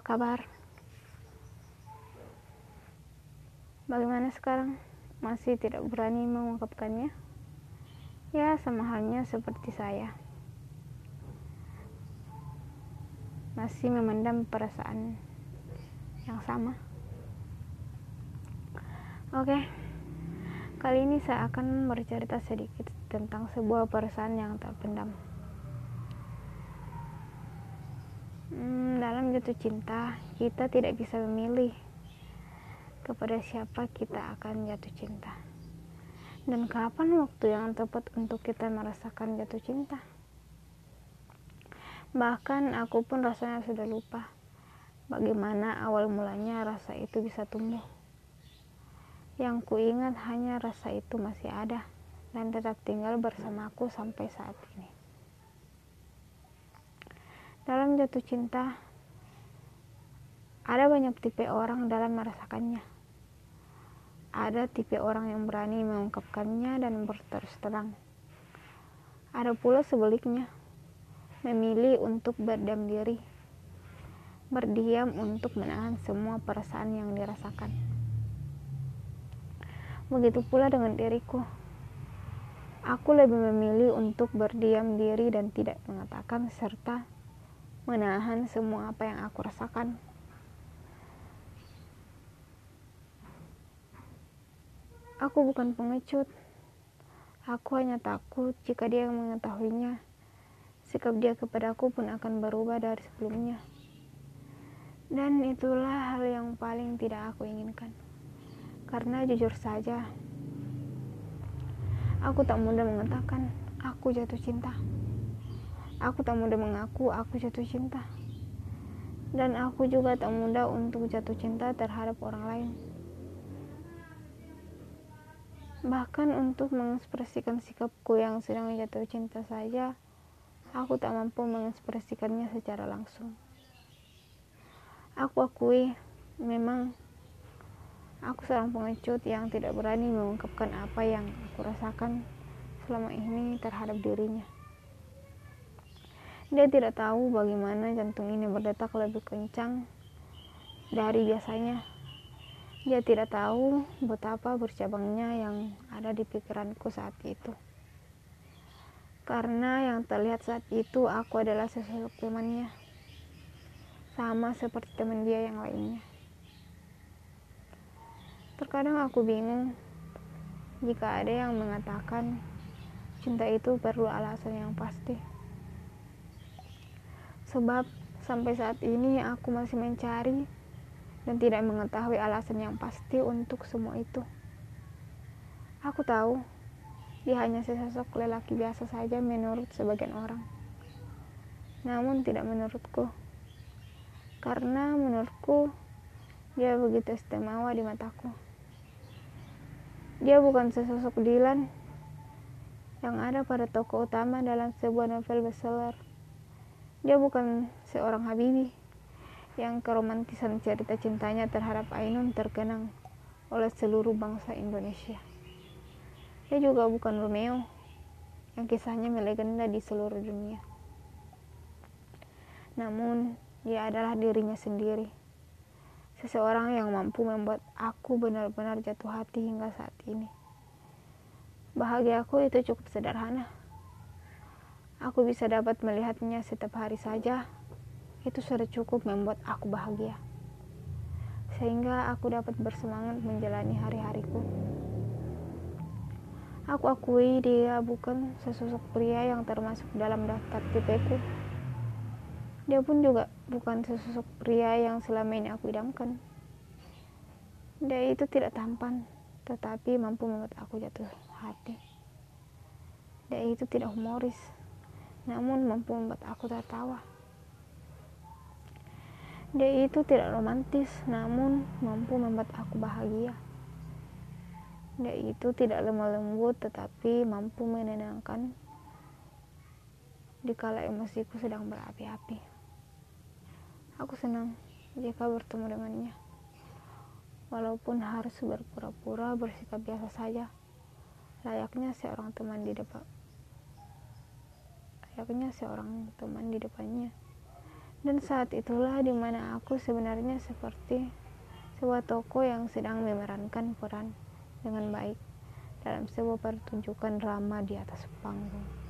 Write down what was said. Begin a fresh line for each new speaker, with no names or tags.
kabar? Bagaimana sekarang? Masih tidak berani mengungkapkannya? Ya, sama halnya seperti saya. Masih memendam perasaan yang sama. Oke, kali ini saya akan bercerita sedikit tentang sebuah perasaan yang terpendam. Hmm, dalam jatuh cinta, kita tidak bisa memilih kepada siapa kita akan jatuh cinta. Dan kapan waktu yang tepat untuk kita merasakan jatuh cinta? Bahkan aku pun rasanya sudah lupa bagaimana awal mulanya rasa itu bisa tumbuh. Yang kuingat hanya rasa itu masih ada dan tetap tinggal bersamaku sampai saat ini. Dalam jatuh cinta ada banyak tipe orang dalam merasakannya ada tipe orang yang berani mengungkapkannya dan berterus terang. Ada pula sebaliknya, memilih untuk berdiam diri, berdiam untuk menahan semua perasaan yang dirasakan. Begitu pula dengan diriku. Aku lebih memilih untuk berdiam diri dan tidak mengatakan serta menahan semua apa yang aku rasakan. Aku bukan pengecut. Aku hanya takut jika dia mengetahuinya. Sikap dia kepadaku pun akan berubah dari sebelumnya. Dan itulah hal yang paling tidak aku inginkan. Karena jujur saja, aku tak mudah mengatakan aku jatuh cinta. Aku tak mudah mengaku aku jatuh cinta. Dan aku juga tak mudah untuk jatuh cinta terhadap orang lain. Bahkan untuk mengekspresikan sikapku yang sedang jatuh cinta saja, aku tak mampu mengekspresikannya secara langsung. Aku akui, memang aku seorang pengecut yang tidak berani mengungkapkan apa yang aku rasakan selama ini terhadap dirinya. Dia tidak tahu bagaimana jantung ini berdetak lebih kencang dari biasanya dia tidak tahu betapa bercabangnya yang ada di pikiranku saat itu. Karena yang terlihat saat itu aku adalah sesosok temannya. Sama seperti teman dia yang lainnya. Terkadang aku bingung jika ada yang mengatakan cinta itu perlu alasan yang pasti. Sebab sampai saat ini aku masih mencari dan tidak mengetahui alasan yang pasti untuk semua itu. Aku tahu dia hanya sesosok lelaki biasa saja menurut sebagian orang. Namun tidak menurutku. Karena menurutku dia begitu istimewa di mataku. Dia bukan sesosok Dylan yang ada pada tokoh utama dalam sebuah novel bestseller. Dia bukan seorang Habibi yang keromantisan cerita cintanya terhadap Ainun terkenang oleh seluruh bangsa Indonesia. Dia juga bukan Romeo yang kisahnya melegenda di seluruh dunia. Namun, dia adalah dirinya sendiri. Seseorang yang mampu membuat aku benar-benar jatuh hati hingga saat ini. Bahagia aku itu cukup sederhana. Aku bisa dapat melihatnya setiap hari saja itu sudah cukup membuat aku bahagia. Sehingga aku dapat bersemangat menjalani hari-hariku. Aku akui dia bukan sesosok pria yang termasuk dalam daftar tipeku. Dia pun juga bukan sesosok pria yang selama ini aku idamkan. Dia itu tidak tampan, tetapi mampu membuat aku jatuh hati. Dia itu tidak humoris, namun mampu membuat aku tertawa. Dia itu tidak romantis, namun mampu membuat aku bahagia. Dia itu tidak lemah lembut, tetapi mampu menenangkan dikala emosiku sedang berapi-api. Aku senang jika bertemu dengannya. Walaupun harus berpura-pura bersikap biasa saja, layaknya seorang teman di depan layaknya seorang teman di depannya Dan saat itulah di mana aku sebenarnya seperti sebuah toko yang sedang memerankan peran dengan baik dalam sebuah pertunjukan drama di atas panggung.